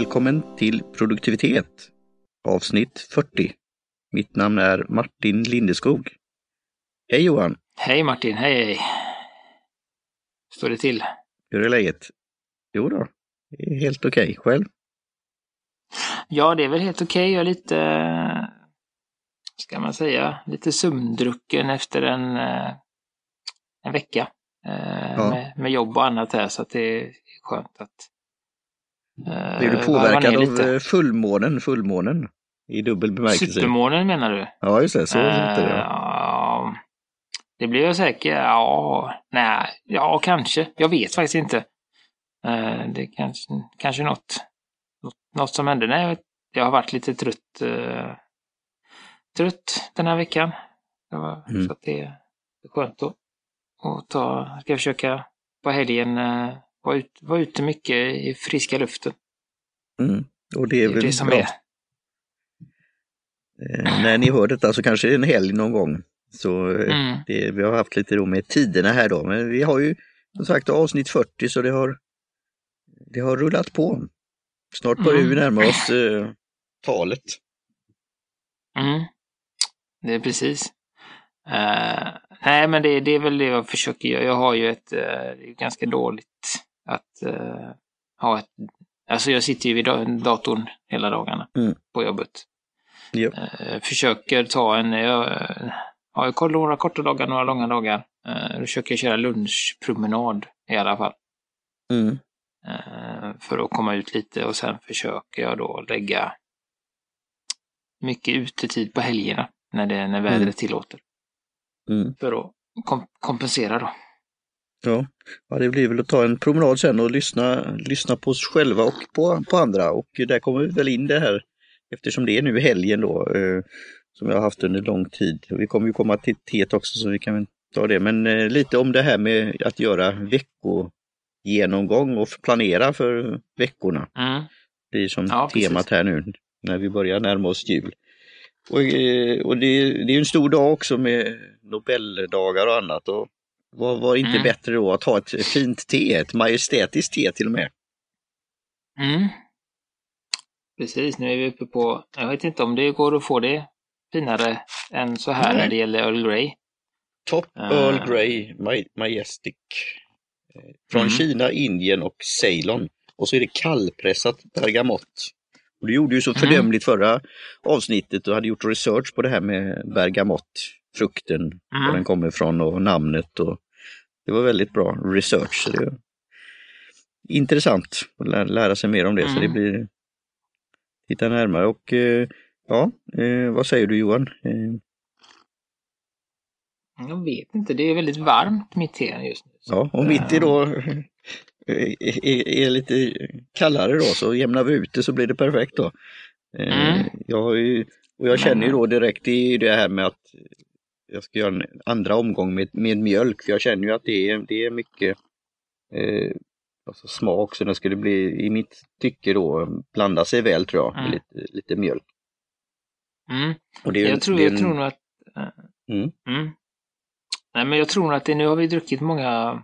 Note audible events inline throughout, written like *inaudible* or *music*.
Välkommen till produktivitet avsnitt 40. Mitt namn är Martin Lindeskog. Hej Johan! Hej Martin, hej hej! Står det till? Hur är läget? Jo då, det är helt okej. Okay. Själv? Ja, det är väl helt okej. Okay. Jag är lite, ska man säga, lite sömndrucken efter en, en vecka ja. med, med jobb och annat här så att det är skönt att Blir du påverkad av fullmånen, fullmånen? I dubbel bemärkelse. Supermånen menar du? Ja, just det. Så uh, det. Ja. Det blir jag säkert. Ja, nej, ja kanske. Jag vet faktiskt inte. Det kanske, kanske något, något, som hände. Nej, jag har varit lite trött, trött den här veckan. Mm. Så att det är skönt att, att ta, ska försöka på helgen vara, ut, vara ute mycket i friska luften. Mm. Och det är, det är väl det som bra. är. Eh, när ni hör detta så kanske det är en helg någon gång. Så eh, mm. det, vi har haft lite då med tiderna här då, men vi har ju som sagt avsnitt 40 så det har, det har rullat på. Snart börjar mm. vi närma oss eh, talet. Mm. Det är precis. Uh, nej, men det, det, är väl det jag försöker göra. Jag har ju ett, uh, ganska dåligt att uh, ha ett, alltså jag sitter ju vid datorn hela dagarna mm. på jobbet. Jo. Eh, försöker ta en, jag har några korta dagar, några långa dagar. Eh, då försöker jag köra lunchpromenad i alla fall. Mm. Eh, för att komma ut lite och sen försöker jag då lägga mycket utetid på helgerna när, det, när vädret mm. tillåter. Mm. För att kom kompensera då. Ja. ja, det blir väl att ta en promenad sen och lyssna, lyssna på oss själva och på, på andra och där kommer vi väl in det här eftersom det är nu helgen då, eh, som jag har haft under lång tid. Vi kommer ju komma till teet också så vi kan ta det, men eh, lite om det här med att göra veckogenomgång och planera för veckorna. Mm. Det är som ja, temat precis. här nu när vi börjar närma oss jul. Och, eh, och det, det, är en stor dag också med Nobeldagar och annat. Och var, var inte mm. bättre då att ha ett fint te, ett majestätiskt te till och med. Mm. Precis, nu är vi uppe på, jag vet inte om det går att få det finare än så här Nej. när det gäller Earl Grey. Top uh, Earl Grey Majestic. Eh, från mm. Kina, Indien och Ceylon. Och så är det kallpressat bergamott. Och du gjorde ju så mm. fördömligt mm. förra avsnittet och hade gjort research på det här med bergamott, frukten, mm. var den kommer ifrån och namnet. Och det var väldigt bra research. Så det är intressant att lära sig mer om det. Så det mm. blir titta närmare och eh, ja, eh, vad säger du Johan? Eh, jag vet inte, det är väldigt varmt mitt i just nu. Ja, och mitt i då är, är, lite kallare då så jämnar vi ut det så blir det perfekt då. Mm. Jag och jag känner ju då direkt i det här med att jag ska göra en andra omgång med, med mjölk, för jag känner ju att det är, det är mycket eh, alltså smak så den skulle bli, i mitt tycke då, blanda sig väl tror jag, mm. med lite, lite mjölk. Mm. Och det är, jag, tror, det är en... jag tror nog att... Äh, mm. Mm. Nej men jag tror nog att det, nu har vi druckit många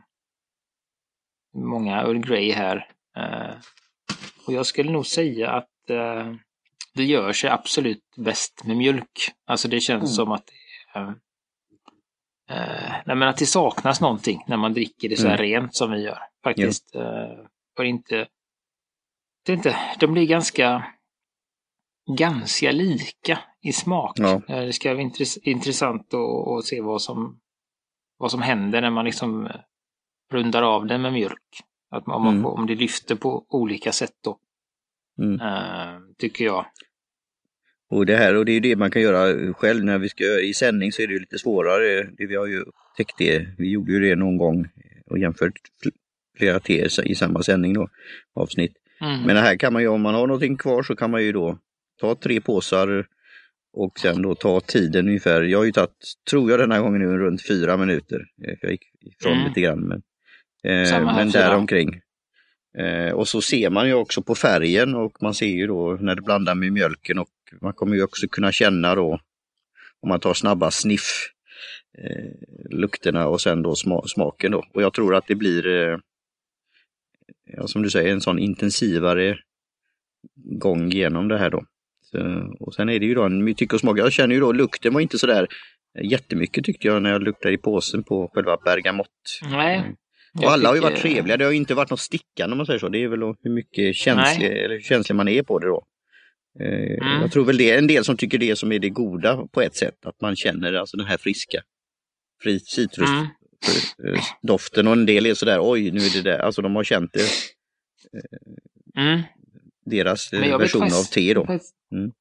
många Earl Grey här. Uh, och jag skulle nog säga att uh, det gör sig absolut bäst med mjölk. Alltså det känns mm. som att uh, nej men att det saknas någonting när man dricker det så här mm. rent som vi gör faktiskt. Ja. För eh, inte, det inte, de blir ganska, ganska lika i smak. Ja. Eh, det ska bli intressant att, se vad som, vad som händer när man liksom eh, rundar av den med mjölk. Att man, mm. om det lyfter på olika sätt då. Mm. tycker jag. Och det här, och det är det man kan göra själv när vi ska i sändning så är det lite svårare. Vi har ju täckt det, vi gjorde ju det någon gång och jämfört flera te i samma sändning då, avsnitt. Mm. Men här kan man ju, om man har någonting kvar så kan man ju då ta tre påsar och sen då ta tiden ungefär. Jag har ju tagit, tror jag den här gången nu, runt fyra minuter. Eh, jag gick ifrån mm. lite grann. Men, eh, men däromkring. Eh, och så ser man ju också på färgen och man ser ju då när det blandar med mjölken och man kommer ju också kunna känna då om man tar snabba sniff eh, lukterna och sen då sma smaken då. Och jag tror att det blir eh, ja, som du säger, en sån intensivare gång genom det här då. Så, och sen är det ju då en tycke och smak. Jag känner ju då lukten var inte sådär jättemycket tyckte jag när jag luktade i påsen på själva bergamott. Nej. Mm. Och alla har ju varit trevliga. Det har ju inte varit något stickande om man säger så. Det är väl hur mycket känslig, eller hur känslig man är på det då. Eh, mm. Jag tror väl det är en del som tycker det som är det goda på ett sätt. Att man känner alltså den här friska fri citrusdoften mm. och en del är sådär oj nu är det där. Alltså de har känt det. Mm. Deras version av te då. Mm.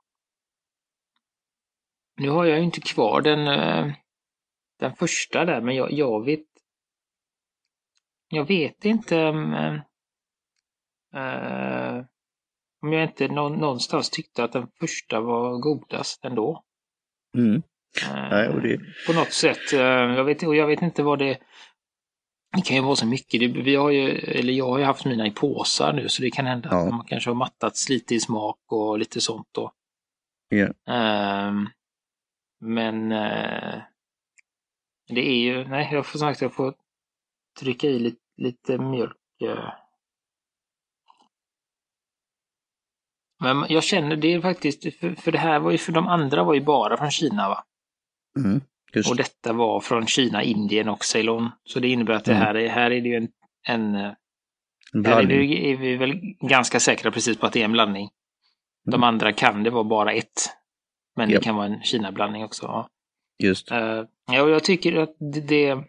Nu har jag ju inte kvar den, eh, den första där, men jag, jag vet jag vet inte uh, om jag inte någonstans tyckte att den första var godast ändå. Mm. Nej, och det... På något sätt. jag, vet, och jag vet inte vad det... Det kan ju vara så mycket. Det, vi har ju, eller jag har ju haft mina i påsar nu så det kan hända ja. att man kanske har mattats lite i smak och lite sånt då. Yeah. men det är ju, nej jag får sagt jag får trycka i lite, lite mjölk. Eh. Men jag känner det faktiskt, för, för det här var ju, för de andra var ju bara från Kina va? Mm, och detta var från Kina, Indien och Ceylon. Så det innebär att det här är, här är det ju en, en eh, här är, det, är vi väl ganska säkra precis på att det är en blandning. De mm. andra kan det vara bara ett. Men yep. det kan vara en Kina-blandning också. Ja. Just. Uh, ja, och jag tycker att det, det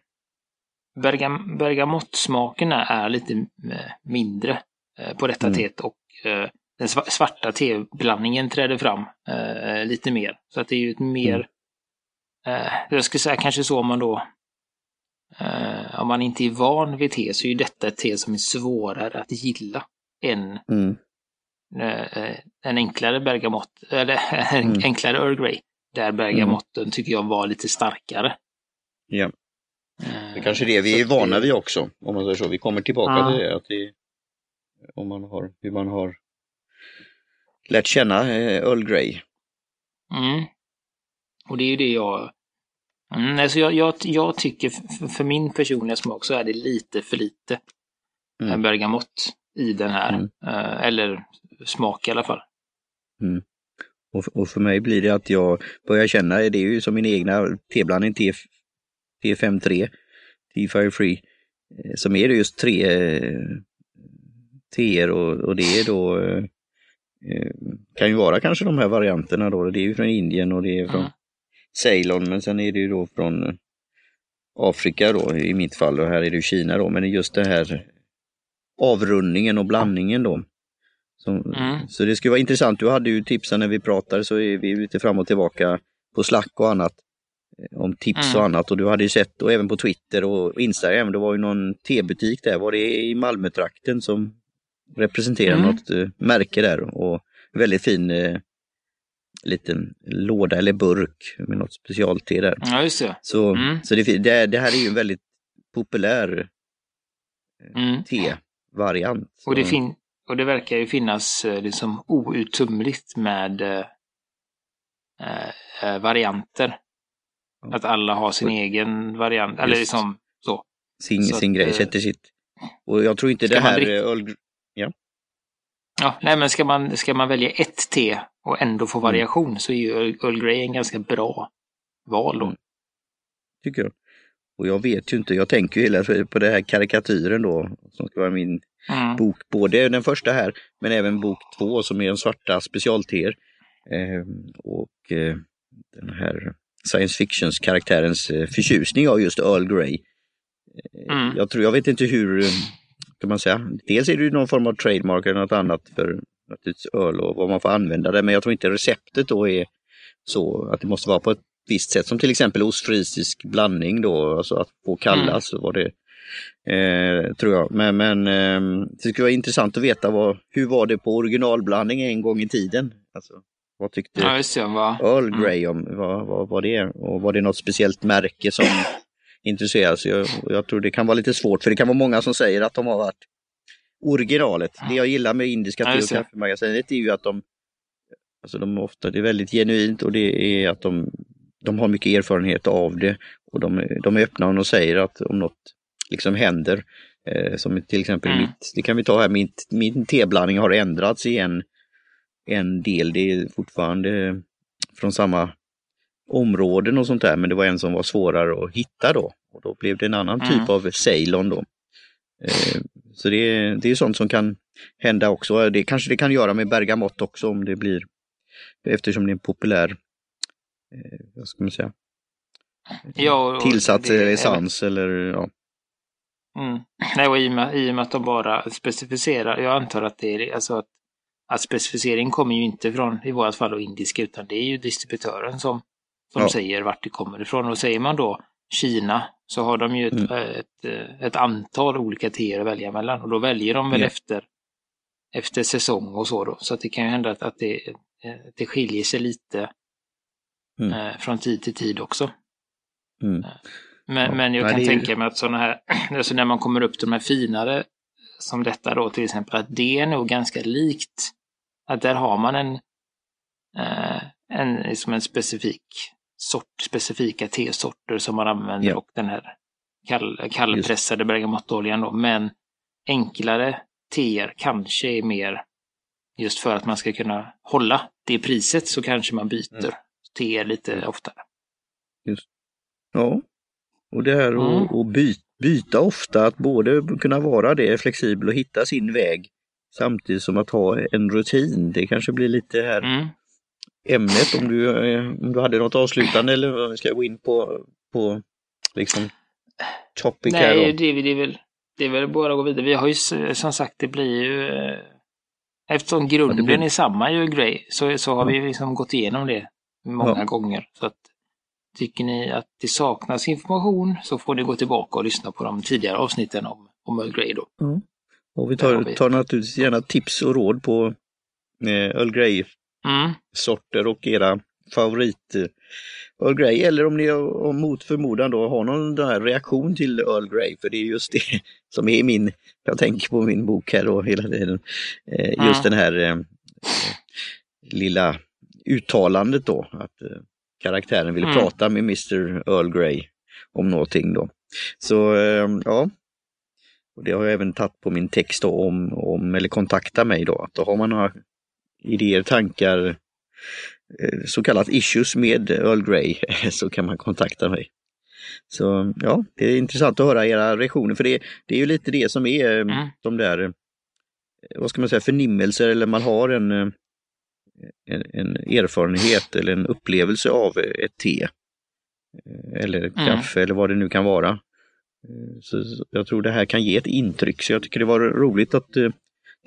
bergam, bergamottsmakerna är lite eh, mindre eh, på detta mm. teet och eh, den svarta teblandningen träder fram lite mer. Så att det är ju ett mer, mm. jag skulle säga kanske så om man då om man inte är van vid te så är ju detta ett te som är svårare att gilla än mm. en enklare bergamott, eller *laughs* en mm. enklare Earl Grey. Där bergamotten mm. tycker jag var lite starkare. Ja. Det kanske är det vi är vana vid också, om man säger så. Vi kommer tillbaka ja. till det, att det, om man har, hur man har lärt känna eh, Earl Grey. Mm. Och det är ju det jag... Mm, alltså jag, jag, jag tycker, för, för, min personliga smak så är det lite för lite mm. bergamott i den här. Mm. Eh, eller smak i alla fall. Mm. Och, och, för mig blir det att jag börjar känna, det är ju som min egna teblandning, T53, T-Fire Free, som är just tre eh, teer och, och det är då kan ju vara kanske de här varianterna då. Det är ju från Indien och det är från mm. Ceylon men sen är det ju då från Afrika då i mitt fall och här är det Kina då. Men just det här avrundningen och blandningen då. Så, mm. så det skulle vara intressant. Du hade ju tipsen när vi pratade så är vi lite fram och tillbaka på Slack och annat. Eh, om tips mm. och annat och du hade ju sett och även på Twitter och Instagram, det var ju någon tebutik där, var det i Malmötrakten som representerar mm. något uh, märke där och väldigt fin uh, liten låda eller burk med något specialte där. Ja, just det. Så, mm. så det, det, det, här är ju en väldigt populär uh, te-variant. Och det, fin och det verkar ju finnas liksom outtömligt med varianter. Att alla har sin egen variant, Just. eller liksom så. Sin, så sin att, grej, eh, sätter sitt. Och jag tror inte det här... Öl... Ja. ja, nej men ska man, ska man välja ett te och ändå få mm. variation mm. så är ju Earl Grey en ganska bra val då. Mm. Tycker jag. Och jag vet ju inte, jag tänker ju hela på den här karikatyren då, som ska vara min mm. bok, både den första här, men även bok två som är en svarta specialteer. Eh, och eh, den här science fictions karaktärens eh, förtjusning av just Earl Grey. Eh, mm. Jag, tror, jag vet inte hur, eh, kan man säga, dels är det ju någon form av trademark eller något annat för öl och vad man får använda det, men jag tror inte receptet då är så att det måste vara på ett visst sätt, som till exempel ostfrisisk blandning då, alltså att få kallas. Mm. Var det, eh, tror jag. Men, men eh, det skulle vara intressant att veta vad, hur var det på originalblandning en gång i tiden? Alltså, vad tyckte ja? Earl mm. Grey om vad, vad, vad det är? Och var det något speciellt märke som intresserar sig? Jag, jag tror det kan vara lite svårt för det kan vara många som säger att de har varit originalet. Det jag gillar med indiska te och kaffemagasinet är ju att de, alltså de ofta, det är väldigt genuint och det är att de, de har mycket erfarenhet av det och de, de är öppna och de säger att om något liksom händer, eh, som till exempel mm. mitt, det kan vi ta här, min, min teblandning har ändrats i en en del, det är fortfarande från samma områden och sånt där, men det var en som var svårare att hitta då. Och då blev det en annan typ Mm. av Ceylon då. Eh, Så det är, det är sånt som kan hända också. Det kanske det kan göra med bergamott också om det blir, eftersom det är en populär, eh, vad ska man säga, Ja, och tillsatt det- essens eller ja. Mm. Nej, och i och, med, i och med att de bara specificerar, jag antar att det är alltså att, att specificering kommer ju inte från, i vårt fall, då, indiska, utan det är ju distributören som, som Ja. säger vart det kommer ifrån. Och säger man då Kina så har de ju ett, Mm. ett, ett, ett antal olika teer att välja mellan och då väljer de väl Ja. efter, efter säsong och så då. Så det kan ju hända att, att det, eh, det skiljer sig lite Mm. eh, från tid till tid också. Mm. Men, Ja, men jag kan är ju- tänka mig att sådana här, *clears throat* alltså när man kommer upp till de här finare som detta då till exempel, att det är nog ganska likt. Att där har man en, eh, en, liksom en specifik sort, specifika tesorter som man använder Ja. och den här kall, kallpressade bergamottoljan då. Men enklare teer kanske är mer just för att man ska kunna hålla det priset så kanske man byter Mm. teer lite oftare. Ja, och det här Mm. att att by, byta ofta, att både kunna vara det flexibel och hitta sin väg samtidigt som att ha en rutin. Det kanske blir lite här Mm. Ämnet om du, eh, om du hade något avslutande eller om vi ska gå in på, på liksom topic här Nej, då. det, det, är väl, det är väl bara att gå vidare. Vi har ju som sagt, det blir ju... eh, Eftersom grunden blir- är samma ju Grey så, så har vi liksom gått igenom det många Ja. gånger. Så att, tycker ni att det saknas information så får ni gå tillbaka och lyssna på de tidigare avsnitten om, om Earl Grey då. Och vi tar, tar naturligtvis gärna tips och råd på eh, Earl Grey-sorter Mm. och era favorit eh, Earl Grey eller om ni om mot förmodan då har någon reaktion till Earl Grey för det är just det *laughs* som är min, jag tänker på min bok här då hela tiden, eh, just Mm. den här eh, eh, lilla uttalandet då att eh, karaktären ville Mm. prata med Mr Earl Grey om någonting då. Så eh, ja, och det har jag även tagit på min text då om, om eller kontakta mig då, att då har man några idéer, tankar, eh, så kallat issues med Earl Grey *laughs* så kan man kontakta mig. Så ja, det är intressant att höra era reaktioner för det, det är ju lite det som är eh, Mm. de där, eh, vad ska man säga, förnimmelser eller man har en, en, en erfarenhet eller en upplevelse av ett te. Eller kaffe eller vad det nu kan vara. Så jag tror det här kan ge ett intryck så jag tycker det var roligt att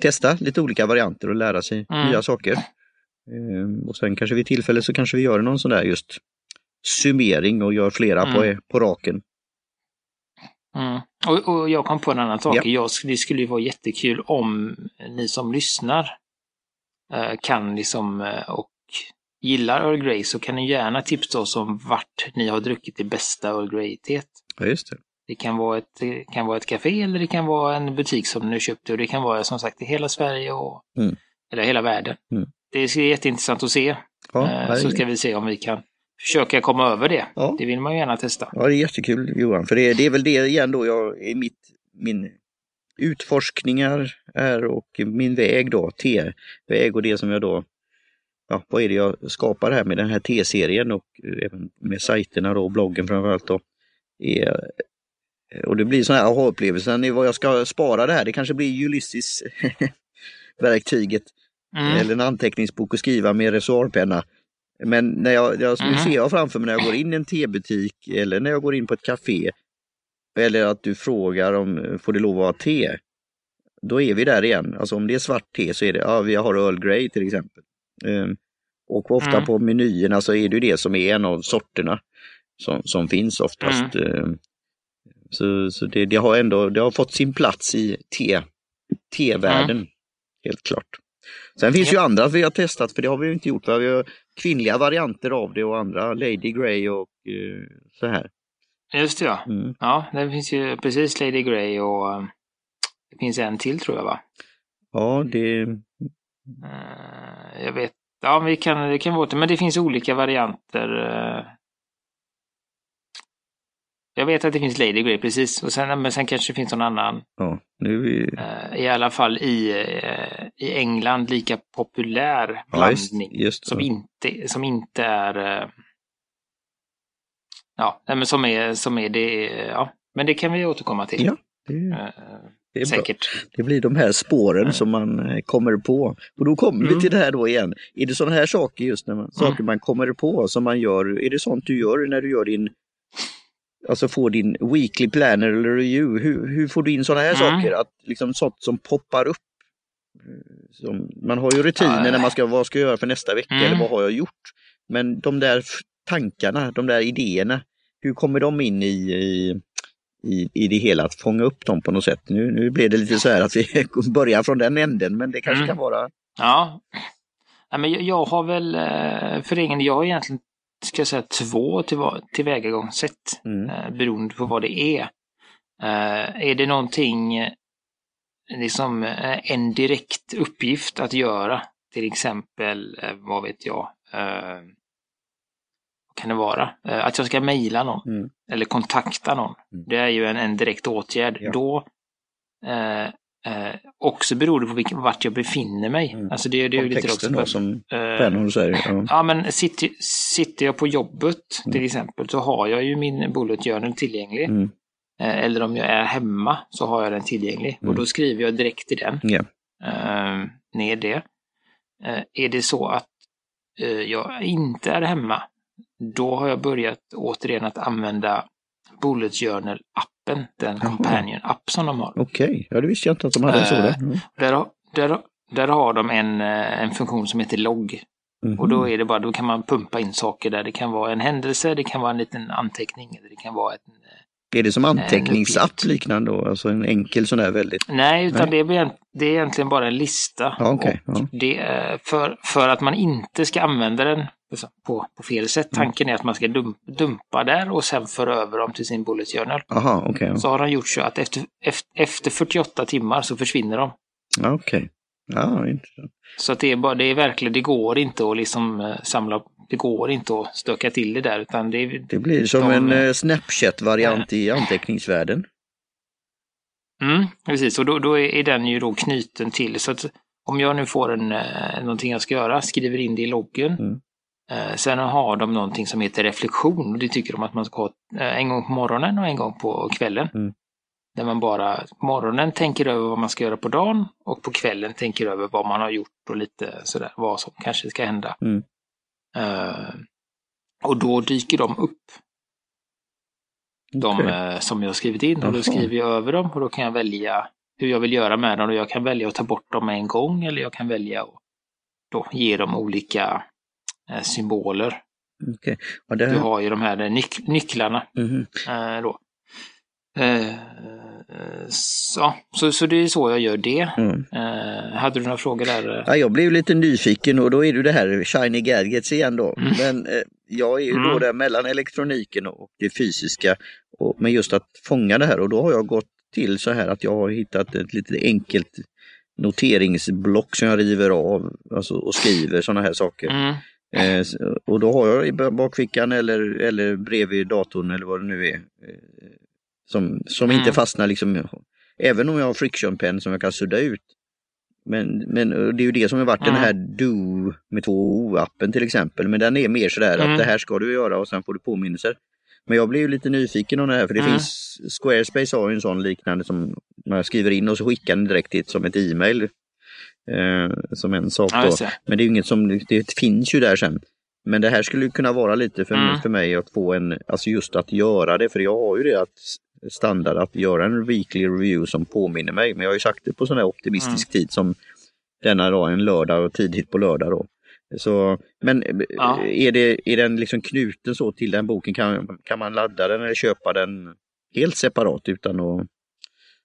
testa lite olika varianter och lära sig Mm. nya saker. Eh, Och sen kanske vid tillfälle så kanske vi gör någon sån där just summering och gör flera Mm. på, på raken. Mm. Och, och jag kom på en annan sak. Ja. Jag, det skulle ju vara jättekul om ni som lyssnar eh, kan liksom eh, och gillar Earl Grey så kan ni gärna tipsa oss om vart ni har druckit det bästa Earl Grey-teet. Ja, just det. Det kan vara ett, kan vara ett café eller det kan vara en butik som ni köpte och det kan vara som sagt i hela Sverige och Mm. eller hela världen. Mm. Det är jätteintressant att se. Ja, Eh, så ska vi se om vi kan försöka komma över det. Ja. Det vill man ju gärna testa. ja, det är jättekul Johan, för det, det är väl det igen då jag i mitt, min utforskningar är och min väg då, T-väg och det som jag då, ja, vad är det jag skapar här med den här T-serien och även med sajterna då, bloggen framförallt då. Är, och det blir sån här aha-upplevelsen vad jag ska spara det här. Det kanske blir Ulysses *laughs* verktyget Mm. eller en anteckningsbok och skriva med reservoarpenna. Men när jag, jag, nu Mhm. ser jag framför mig när jag går in i en tebutik eller när jag går in på ett café eller att du frågar om får det lov att vara te. Då är vi där igen. Alltså om det är svart te så är det, ja vi har Earl Grey till exempel. Ehm, och ofta Mm. på menyerna så är det ju det som är en av sorterna som, som finns oftast. Ehm, så så det, det har ändå det har fått sin plats i te, te-världen. Helt klart. Sen finns ju andra vi har testat, för det har vi ju inte gjort. Vi har kvinnliga varianter av det och andra, Lady Grey och eh, så här. Just det ja. Mm. Ja, det finns ju precis Lady Grey och eh, det finns en till tror jag va? Ja, det, Eh, jag vet. Ja, vi kan, det kan vara men det finns olika varianter. Jag vet att det finns Lady Grey, precis. Och sen, men sen kanske det finns någon annan. Ja, nu vi... eh, I alla fall i, eh, i England lika populär Ja, just- blandning. just som, inte, som inte är... eh, Ja, men som är, som är det... Ja, men det kan vi återkomma till. Ja, det, det är bra. Säkert. Det blir de här spåren Mm. som man kommer på. Och då kommer vi Mm. till det här då igen. Är det sådana här saker just när man, saker man kommer på som man gör, är det sånt du gör när du gör din Alltså får din weekly planner eller review, hur, hur får du in sådana här Mm. saker? Att liksom sånt som poppar upp. Som, man har ju rutiner Ja. när man ska, vad ska jag göra för nästa vecka Mm. eller vad har jag gjort? Men de där tankarna, de där idéerna, hur kommer de in i, i, i, i det hela, att fånga upp dem på något sätt? Nu, nu blev det lite så här att vi *laughs* börjar från den änden, men det kanske Mm. kan vara... Ja. Nej, men jag, jag har väl eh, för egen jag har egentligen ska jag säga två tillvägagångssätt Mm. eh, beroende på vad det är. Eh, är det någonting, eh, liksom eh, en direkt uppgift att göra, till exempel, eh, vad vet jag, eh, vad kan det vara? Eh, att jag ska mejla någon Mm. eller kontakta någon. Mm. Det är ju en, en direkt åtgärd. Ja. Då eh, också beroende på vilken, vart jag befinner mig. Mm. Alltså det, det är ju lite också då som eh, säger. Ja. Ja, men sitter, sitter jag på jobbet Mm. till exempel så har jag ju min bullet journal tillgänglig. Mm. Eh, Eller om jag är hemma så har jag den tillgänglig. Mm. Och då skriver jag direkt i den. Ja. Eh, ner det. Eh, är det så att eh, jag inte är hemma, då har jag börjat återigen att använda Bullet Journal-appen, den Jaha. Companion-app som de har. Okej, ja det visste jag inte att de hade en Eh, sådan. Mm. Där, har- där, där har de en, eh, en funktion som heter logg. Mhm. Och då är det bara, då kan man pumpa in saker där. Det kan vara en händelse, det kan vara en liten anteckning, eller det kan vara ett... Är det som anteckningsapp liknande då? Alltså en enkel sån där väldigt... Nej, utan Nej. Det, är, det är egentligen bara en lista. Ja, Och ja. det för, för att man inte ska använda den på, på fel sätt. Mm. Tanken är att man ska dum, dumpa där och sen föra över dem till sin bullet journal. Aha, ja. Så har de gjort så att efter, efter, efter 48 timmar så försvinner de. Ja, okej. Ja, intressant. Så att det är, bara, det är verkligen, det går inte att liksom eh, samla, det går inte att stöka till det där utan det Det blir som De- en eh, Snapchat-variant i anteckningsvärlden. Mm, precis, och då, då är den ju då knuten till så att om jag nu får en, eh, någonting jag ska göra, skriver in det i loggen. Mm. Eh, sen har de någonting som heter reflektion och det tycker de att man ska ha eh, en gång på morgonen och en gång på kvällen. Mm. Där man bara på morgonen tänker över vad man ska göra på dagen och på kvällen tänker över vad man har gjort och lite sådär vad som kanske ska hända. Mm. Eh, och då dyker de upp de eh, som jag har skrivit in och då skriver jag över dem och då kan jag välja hur jag vill göra med dem och jag kan välja att ta bort dem med en gång eller jag kan välja att då ge dem olika symboler. Okej. Ja, det Du har ju de här eh, nyc nycklarna Mhm. eh, då. Eh, eh, så, så, så det är så jag gör det. Mm. Eh, hade du några frågor där? Ja, jag blev lite nyfiken och då är det det här Shiny Gadgets igen då. Mm. Men eh, jag är ju då Mm. där mellan elektroniken och det fysiska. Och, men just att fånga det här och då har jag gått till så här att jag har hittat ett lite enkelt noteringsblock som jag river av alltså, och skriver sådana här saker. Eh, och då har jag i bakfickan eller, eller bredvid datorn eller vad det nu är. Eh, som som inte Mm. fastnar liksom, även om jag har friction som jag kan sudda ut. Men, men eh, det är ju det som har varit den Mm. här Do med två O-appen till exempel. Men den är mer sådär Mm. att det här ska du göra och sen får du påminnelser. Men jag blev ju lite nyfiken på det här för det Mm. finns, Squarespace har ju en sån liknande som man skriver in och så skickar den direkt till, som ett e-mail. Eh, som en sak då. Men det är ju inget som, det finns ju där sen. Men det här skulle kunna vara lite för, Mm. för mig att få en, alltså just att göra det, för jag har ju det att standard att göra en weekly review som påminner mig. Men jag har ju sagt det på sån här optimistisk Mm. tid som denna dag, en lördag och tidigt på lördag då. Så, men eh, Ja. är, det, är den liksom knuten så till den boken? Kan, kan man ladda den eller köpa den helt separat utan att...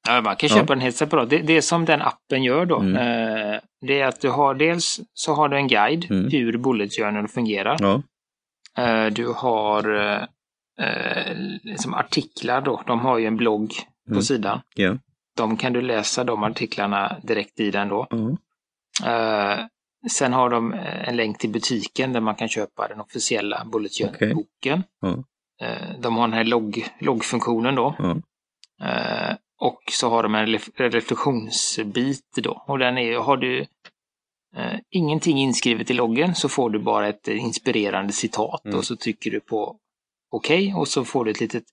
Ja, man kan köpa den helt separat. Det, det som den appen gör då, Mm. eh, det är att du har dels så har du en guide Mm. hur Bullet Journal fungerar. Ja, Eh, du har eh, liksom artiklar då, de har ju en blogg på Mm. sidan. ja. De kan du läsa de artiklarna direkt i den då. Eh, sen har de eh, en länk till butiken där man kan köpa den officiella Bullet Journal-boken. Ja. eh, de har den här logg, loggfunktionen då. Och så har de en ref- reflektionsbit då. Och den är, har du eh, ingenting inskrivet i loggen så får du bara ett inspirerande citat Mm. och så trycker du på okej och så får du ett litet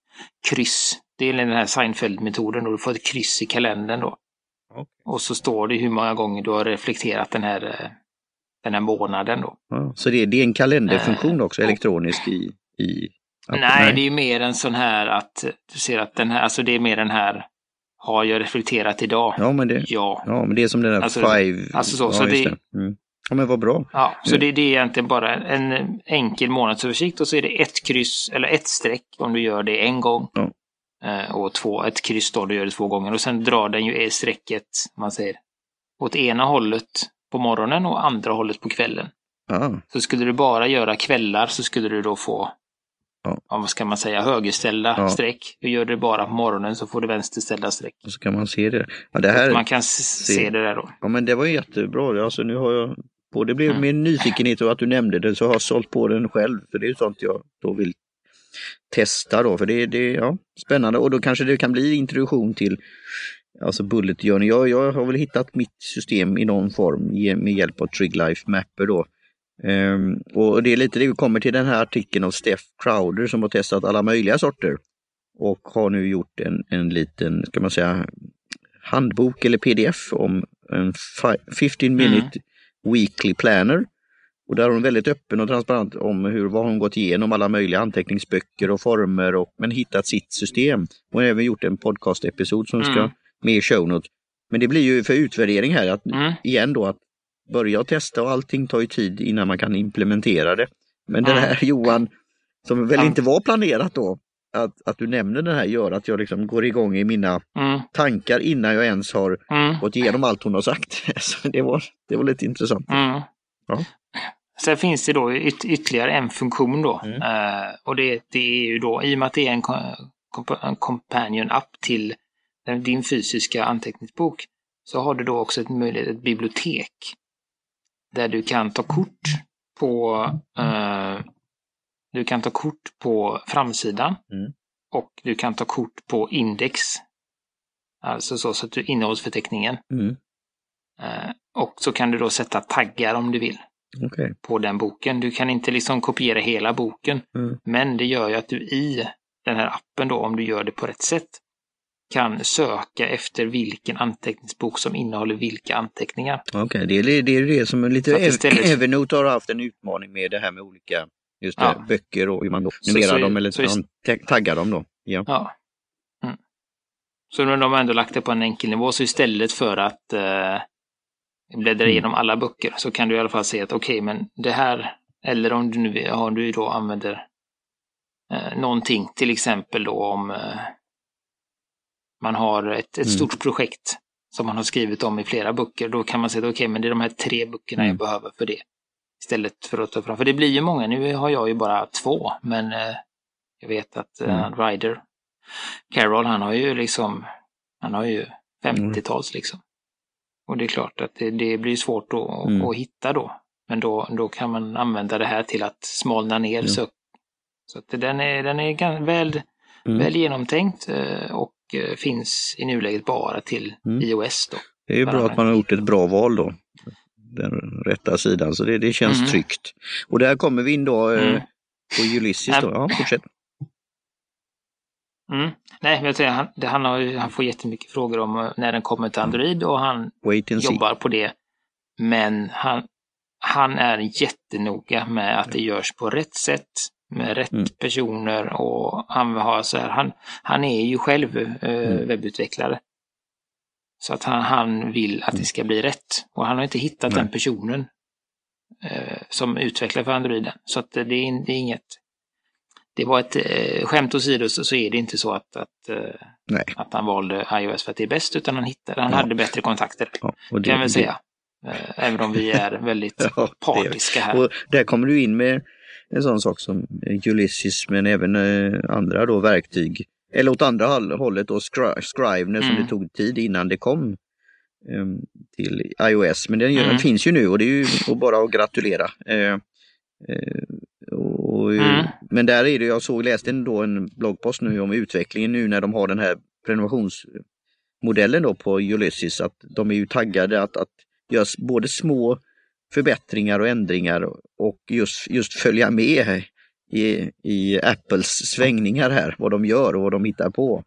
kryss. Det är den här Seinfeld-metoden och du får ett kryss i kalendern då. Okej. Och så står det hur många gånger du har reflekterat den här, eh, den här månaden då. Ja, så det, det är en kalenderfunktion också elektronisk i, i appen? Nej, det är ju mer en sån här att du ser att den här, alltså det är mer den här har jag reflekterat idag? Ja, men det, Ja. ja, men det är som den där Alltså, five... alltså så, ja, så just det- Mm. Ja, men vad bra. Ja, så Mm. det, det är egentligen bara en enkel månadsöversikt och så är det ett kryss eller ett streck om du gör det en gång. Ja. Eh, Och två, ett kryss då, du gör det två gånger. Och sen drar den ju strecket, man säger, åt ena hållet på morgonen och andra hållet på kvällen. Ja, Så skulle du bara göra kvällar så skulle du då få, Ja. vad ska man säga, högerställda Ja. streck. Och gör du det bara på morgonen så får du vänsterställda streck. och så kan man se det. Ja, det här, Man kan s- se det där då. ja, men det var jättebra. Alltså, nu har jag både blivit Mm. mer nyfikenhet och att du nämnde det så har jag sålt på den själv. För det är ju sånt jag då vill testa då. För det, det är ja, spännande och då kanske det kan bli introduktion till alltså Bullet Journey. Jag, jag har väl hittat mitt system i någon form med hjälp av Triglife Mapper då. Ehm, och det är lite det vi kommer till den här artikeln av Steph Crowder som har testat alla möjliga sorter. Och har nu gjort en, en liten, ska man säga, handbok eller pdf om en fi- 15 minute weekly planner. Och där är hon väldigt öppen och transparent om hur, vad hon gått igenom alla möjliga anteckningsböcker och former och men hittat sitt system. Hon har även gjort en podcast-episod som ska Mm. med i show notes. Men det blir ju för utvärdering här, att, Mm. igen då att börja testa och allting tar ju tid innan man kan implementera det. Men det Mm. här Johan, som väl Ja. inte var planerat då, att, att du nämner det här gör att jag liksom går igång i mina Mm. tankar innan jag ens har Mm. gått igenom allt hon har sagt. *laughs* Så det var, det var lite intressant. Mm. Ja. Sen finns det då yt ytterligare en funktion då. Mm. Eh, och det, det är ju då, i och med att det är en, kom- en companion-app till den- din fysiska anteckningsbok, så har du då också ett möjlighet, ett bibliotek. Där du kan ta kort på eh, du kan ta kort på framsidan Mm. och du kan ta kort på index. Alltså så, så att du innehållsförteckningen. Mm. Eh, och så kan du då sätta taggar om du vill Okej. på den boken. Du kan inte liksom kopiera hela boken, Mm. men det gör ju att du i den här appen då, om du gör det på rätt sätt, kan söka efter vilken anteckningsbok som innehåller vilka anteckningar. Okej, det, är, det är det som är lite... Istället- Evernote har haft en utmaning med det här med olika just det, Ja. böcker och hur man då Så- så- dem eller så ja, taggar dem då. Ja. Ja. Mm. Så nu har de ändå lagt det på en enkel nivå, så istället för att eh, bläddra Mm. igenom alla böcker så kan du i alla fall se att okej, men det här, eller om du nu om du då använder eh, någonting, till exempel då om eh, man har ett, ett Mm. stort projekt som man har skrivit om i flera böcker, då kan man säga att okej, men det är de här tre böckerna Mm. jag behöver för det. Istället för att ta fram, för det blir ju många, nu har jag ju bara två, men eh, jag vet att eh, Mm. Ryder, Carol, han har ju liksom, han har ju 50-tals liksom. Och det är klart att det, det blir svårt att, Mm. att hitta då. Men då, då kan man använda det här till att smalna ner Ja. så, så att den är, den är väl, Mm. väl genomtänkt eh, och eh, finns i nuläget bara till Mm. iOS då. Det är ju bra att man har gjort ett bra val då. Den rätta sidan, så det, det känns Mm. tryggt. Och där kommer vi in då eh, Mm. på Ulysses då. Ja, fortsätt. Mm. Nej, men jag säger, han, det, han, har, han får jättemycket frågor om eh, när den kommer till Android och han see. jobbar på det. Men han, han är jättenoga med att det görs på rätt sätt, med rätt Mm. personer och han har så här, han, han är ju själv eh, Mm. webbutvecklare. Så att han, han vill att det ska bli rätt. Och han har inte hittat Nej. den personen eh, som utvecklar för Androiden. Så att det, det, är, det är inget... Det var ett eh, skämt åsido så, så är det inte så att, att, eh, att han valde iOS för att det är bäst, utan han hittade, han Ja. hade bättre kontakter. Ja, och kan jag väl det- säga. Eh, Även om vi är väldigt *laughs* Ja, det partiska här. Och där kommer du in med en sån sak som Ulysses men även eh, andra då verktyg. Eller åt andra håll- hållet då Scri- Scrivener som Mm. det tog tid innan det kom em, till iOS. Men den, Mm. finns ju nu och det är ju bara att gratulera. Eh, eh, och, Mm. men där är det, jag såg, läste ändå en bloggpost nu om utvecklingen nu när de har den här prenumerationsmodellen då på Ulysses, att de är ju taggade att, att göra både små förbättringar och ändringar och just, just följa med i, i Apples svängningar här, vad de gör och vad de hittar på.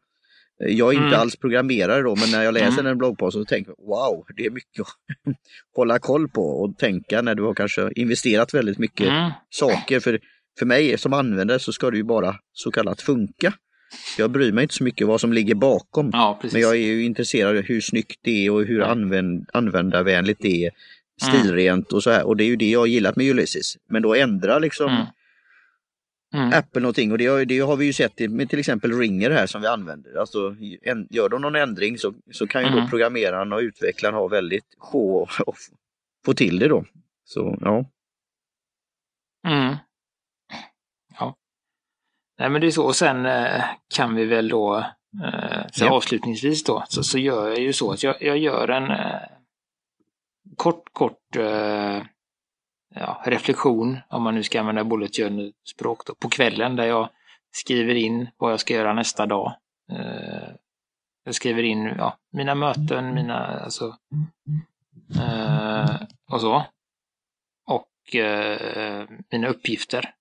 Jag är inte mm. alls programmerare då, men när jag läser mm. en bloggpost så tänker jag wow, det är mycket att *laughs* hålla koll på och tänka när du har kanske investerat väldigt mycket mm. saker. För, för mig som användare så ska det ju bara så kallat funka. Jag bryr mig inte så mycket vad som ligger bakom. Ja, men jag är ju intresserad av hur snyggt det är och hur använd, användarvänligt det är. Mm. Stilrent och så här. Och det är ju det jag har gillat med Ulysses. Men då ändra liksom mm mm. Apple någonting och det, det, har vi ju sett med till exempel Ringer här som vi använder. Alltså, en, gör de någon ändring så, så kan ju mm. då programmeraren och utvecklaren ha väldigt sjå *laughs* och få till det då. Så ja. Mm. Ja. Nej men det är så och sen eh, kan vi väl då eh, så ja. avslutningsvis då så, så gör jag ju så att jag, jag gör en eh, kort kort eh, ja, reflektion, om man nu ska använda bullet journal-språk, på kvällen där jag skriver in vad jag ska göra nästa dag. Eh, jag skriver in ja, mina möten, mina, alltså, eh, och så. Och eh, mina uppgifter.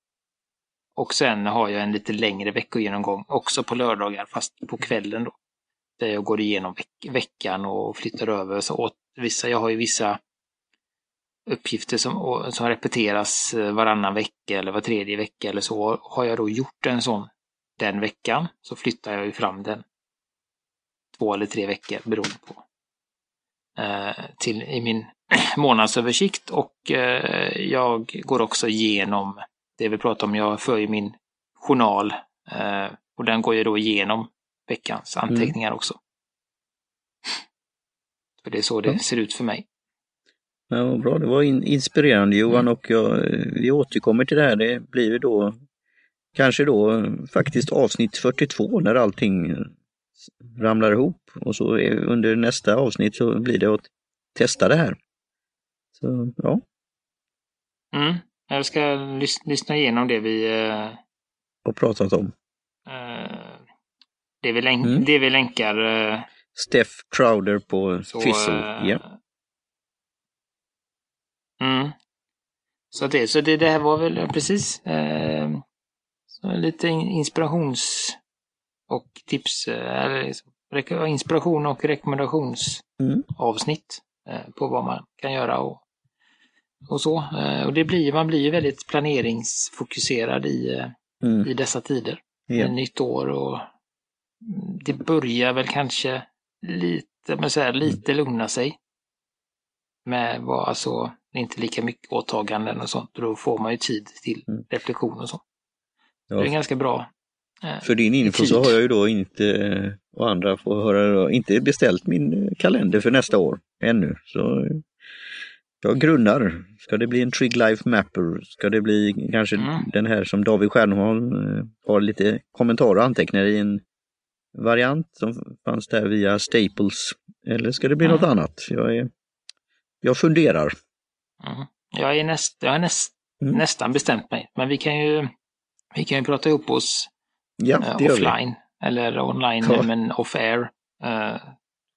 Och sen har jag en lite längre veckogenomgång, också på lördagar, fast på kvällen då. Där jag går igenom veck veckan och flyttar över så åt vissa, jag har ju vissa uppgifter som, som repeteras eh, varannan vecka eller var tredje vecka eller så. Har jag då gjort en sån den veckan så flyttar jag ju fram den två eller tre veckor beroende på. Eh, till, I min *clears throat* månadsöversikt och eh, jag går också igenom det vi pratar om. Jag för ju min journal och den går ju då igenom veckans mm. anteckningar mm. också. För det är så det ser ut för mig. Ja, bra, det var in, inspirerande Johan mm. och jag, vi återkommer till det här. Det blir då kanske då faktiskt avsnitt 42 när allting ramlar ihop och så under nästa avsnitt så blir det att testa det här. Så ja. Mm. Jag ska lys lyssna igenom det vi eh, har pratat om. Eh, det, vi mm. det vi länkar. Eh, Steph Crowder på Fizzle. Eh, ja. Mm. Så, det, så det, det här var väl precis eh, lite inspirations och tips, eh, eller liksom, inspiration och rekommendationsavsnitt mm. eh, på vad man kan göra och, och så. Eh, och det blir, man blir ju väldigt planeringsfokuserad i, eh, mm. i dessa tider. Ja. Nytt år och det börjar väl kanske lite, men så här, lite mm. lugna sig. Med vad, alltså, inte lika mycket åtaganden och sånt. Då får man ju tid till mm. reflektion och så. Ja. Det är ganska bra. Eh, För din info tid. så har jag ju då inte, eh, och andra får höra, då, inte beställt min eh, kalender för nästa år ännu. Så jag grunnar. Ska det bli en Trig Life Mapper? Ska det bli kanske mm. den här som David Stjernholm har lite kommentarer och anteckningar i en variant som fanns där via Staples? Eller ska det bli mm. något annat? Jag, är, jag funderar. Mm. Jag, är näst, jag har näst, mm. nästan bestämt mig, men vi kan ju, vi kan ju prata ihop oss ja, uh, offline. Eller online, ja. men off-air. Uh,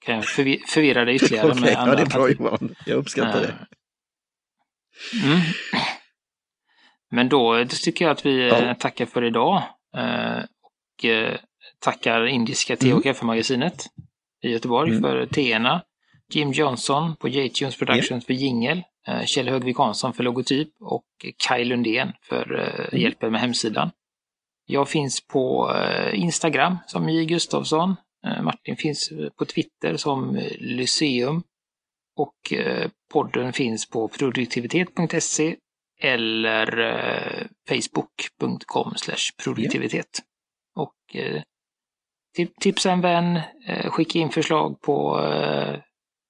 kan jag förvi förvirra dig ytterligare *laughs* okay, med andra Ja, det är bra Johan. Jag uppskattar uh, det. Mm. Men då, tycker jag att vi ja. tackar för idag. och tackar Indiska te och mm. kaffemagasinet i Göteborg mm. för teerna. Jim Johnson på J-Tunes Productions yeah. för jingel. Eh, Kjell Högvik Hansson för logotyp och Kai Lundén för eh, mm. hjälpen med hemsidan. Jag finns på eh, Instagram som J Gustafsson. Martin finns på Twitter som Lyceum. Och podden finns på produktivitet.se eller facebook.com produktivitet. Och tipsa en vän, skicka in förslag på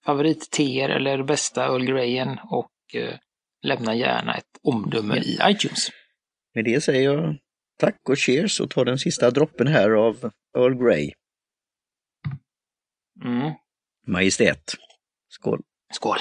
favoritteer eller bästa Earl Greyen och eh, lämna gärna ett omdöme ja. i iTunes. Med det säger jag tack och cheers och tar den sista droppen här av Earl Grey. Mm. Majestät. Skål! Skål!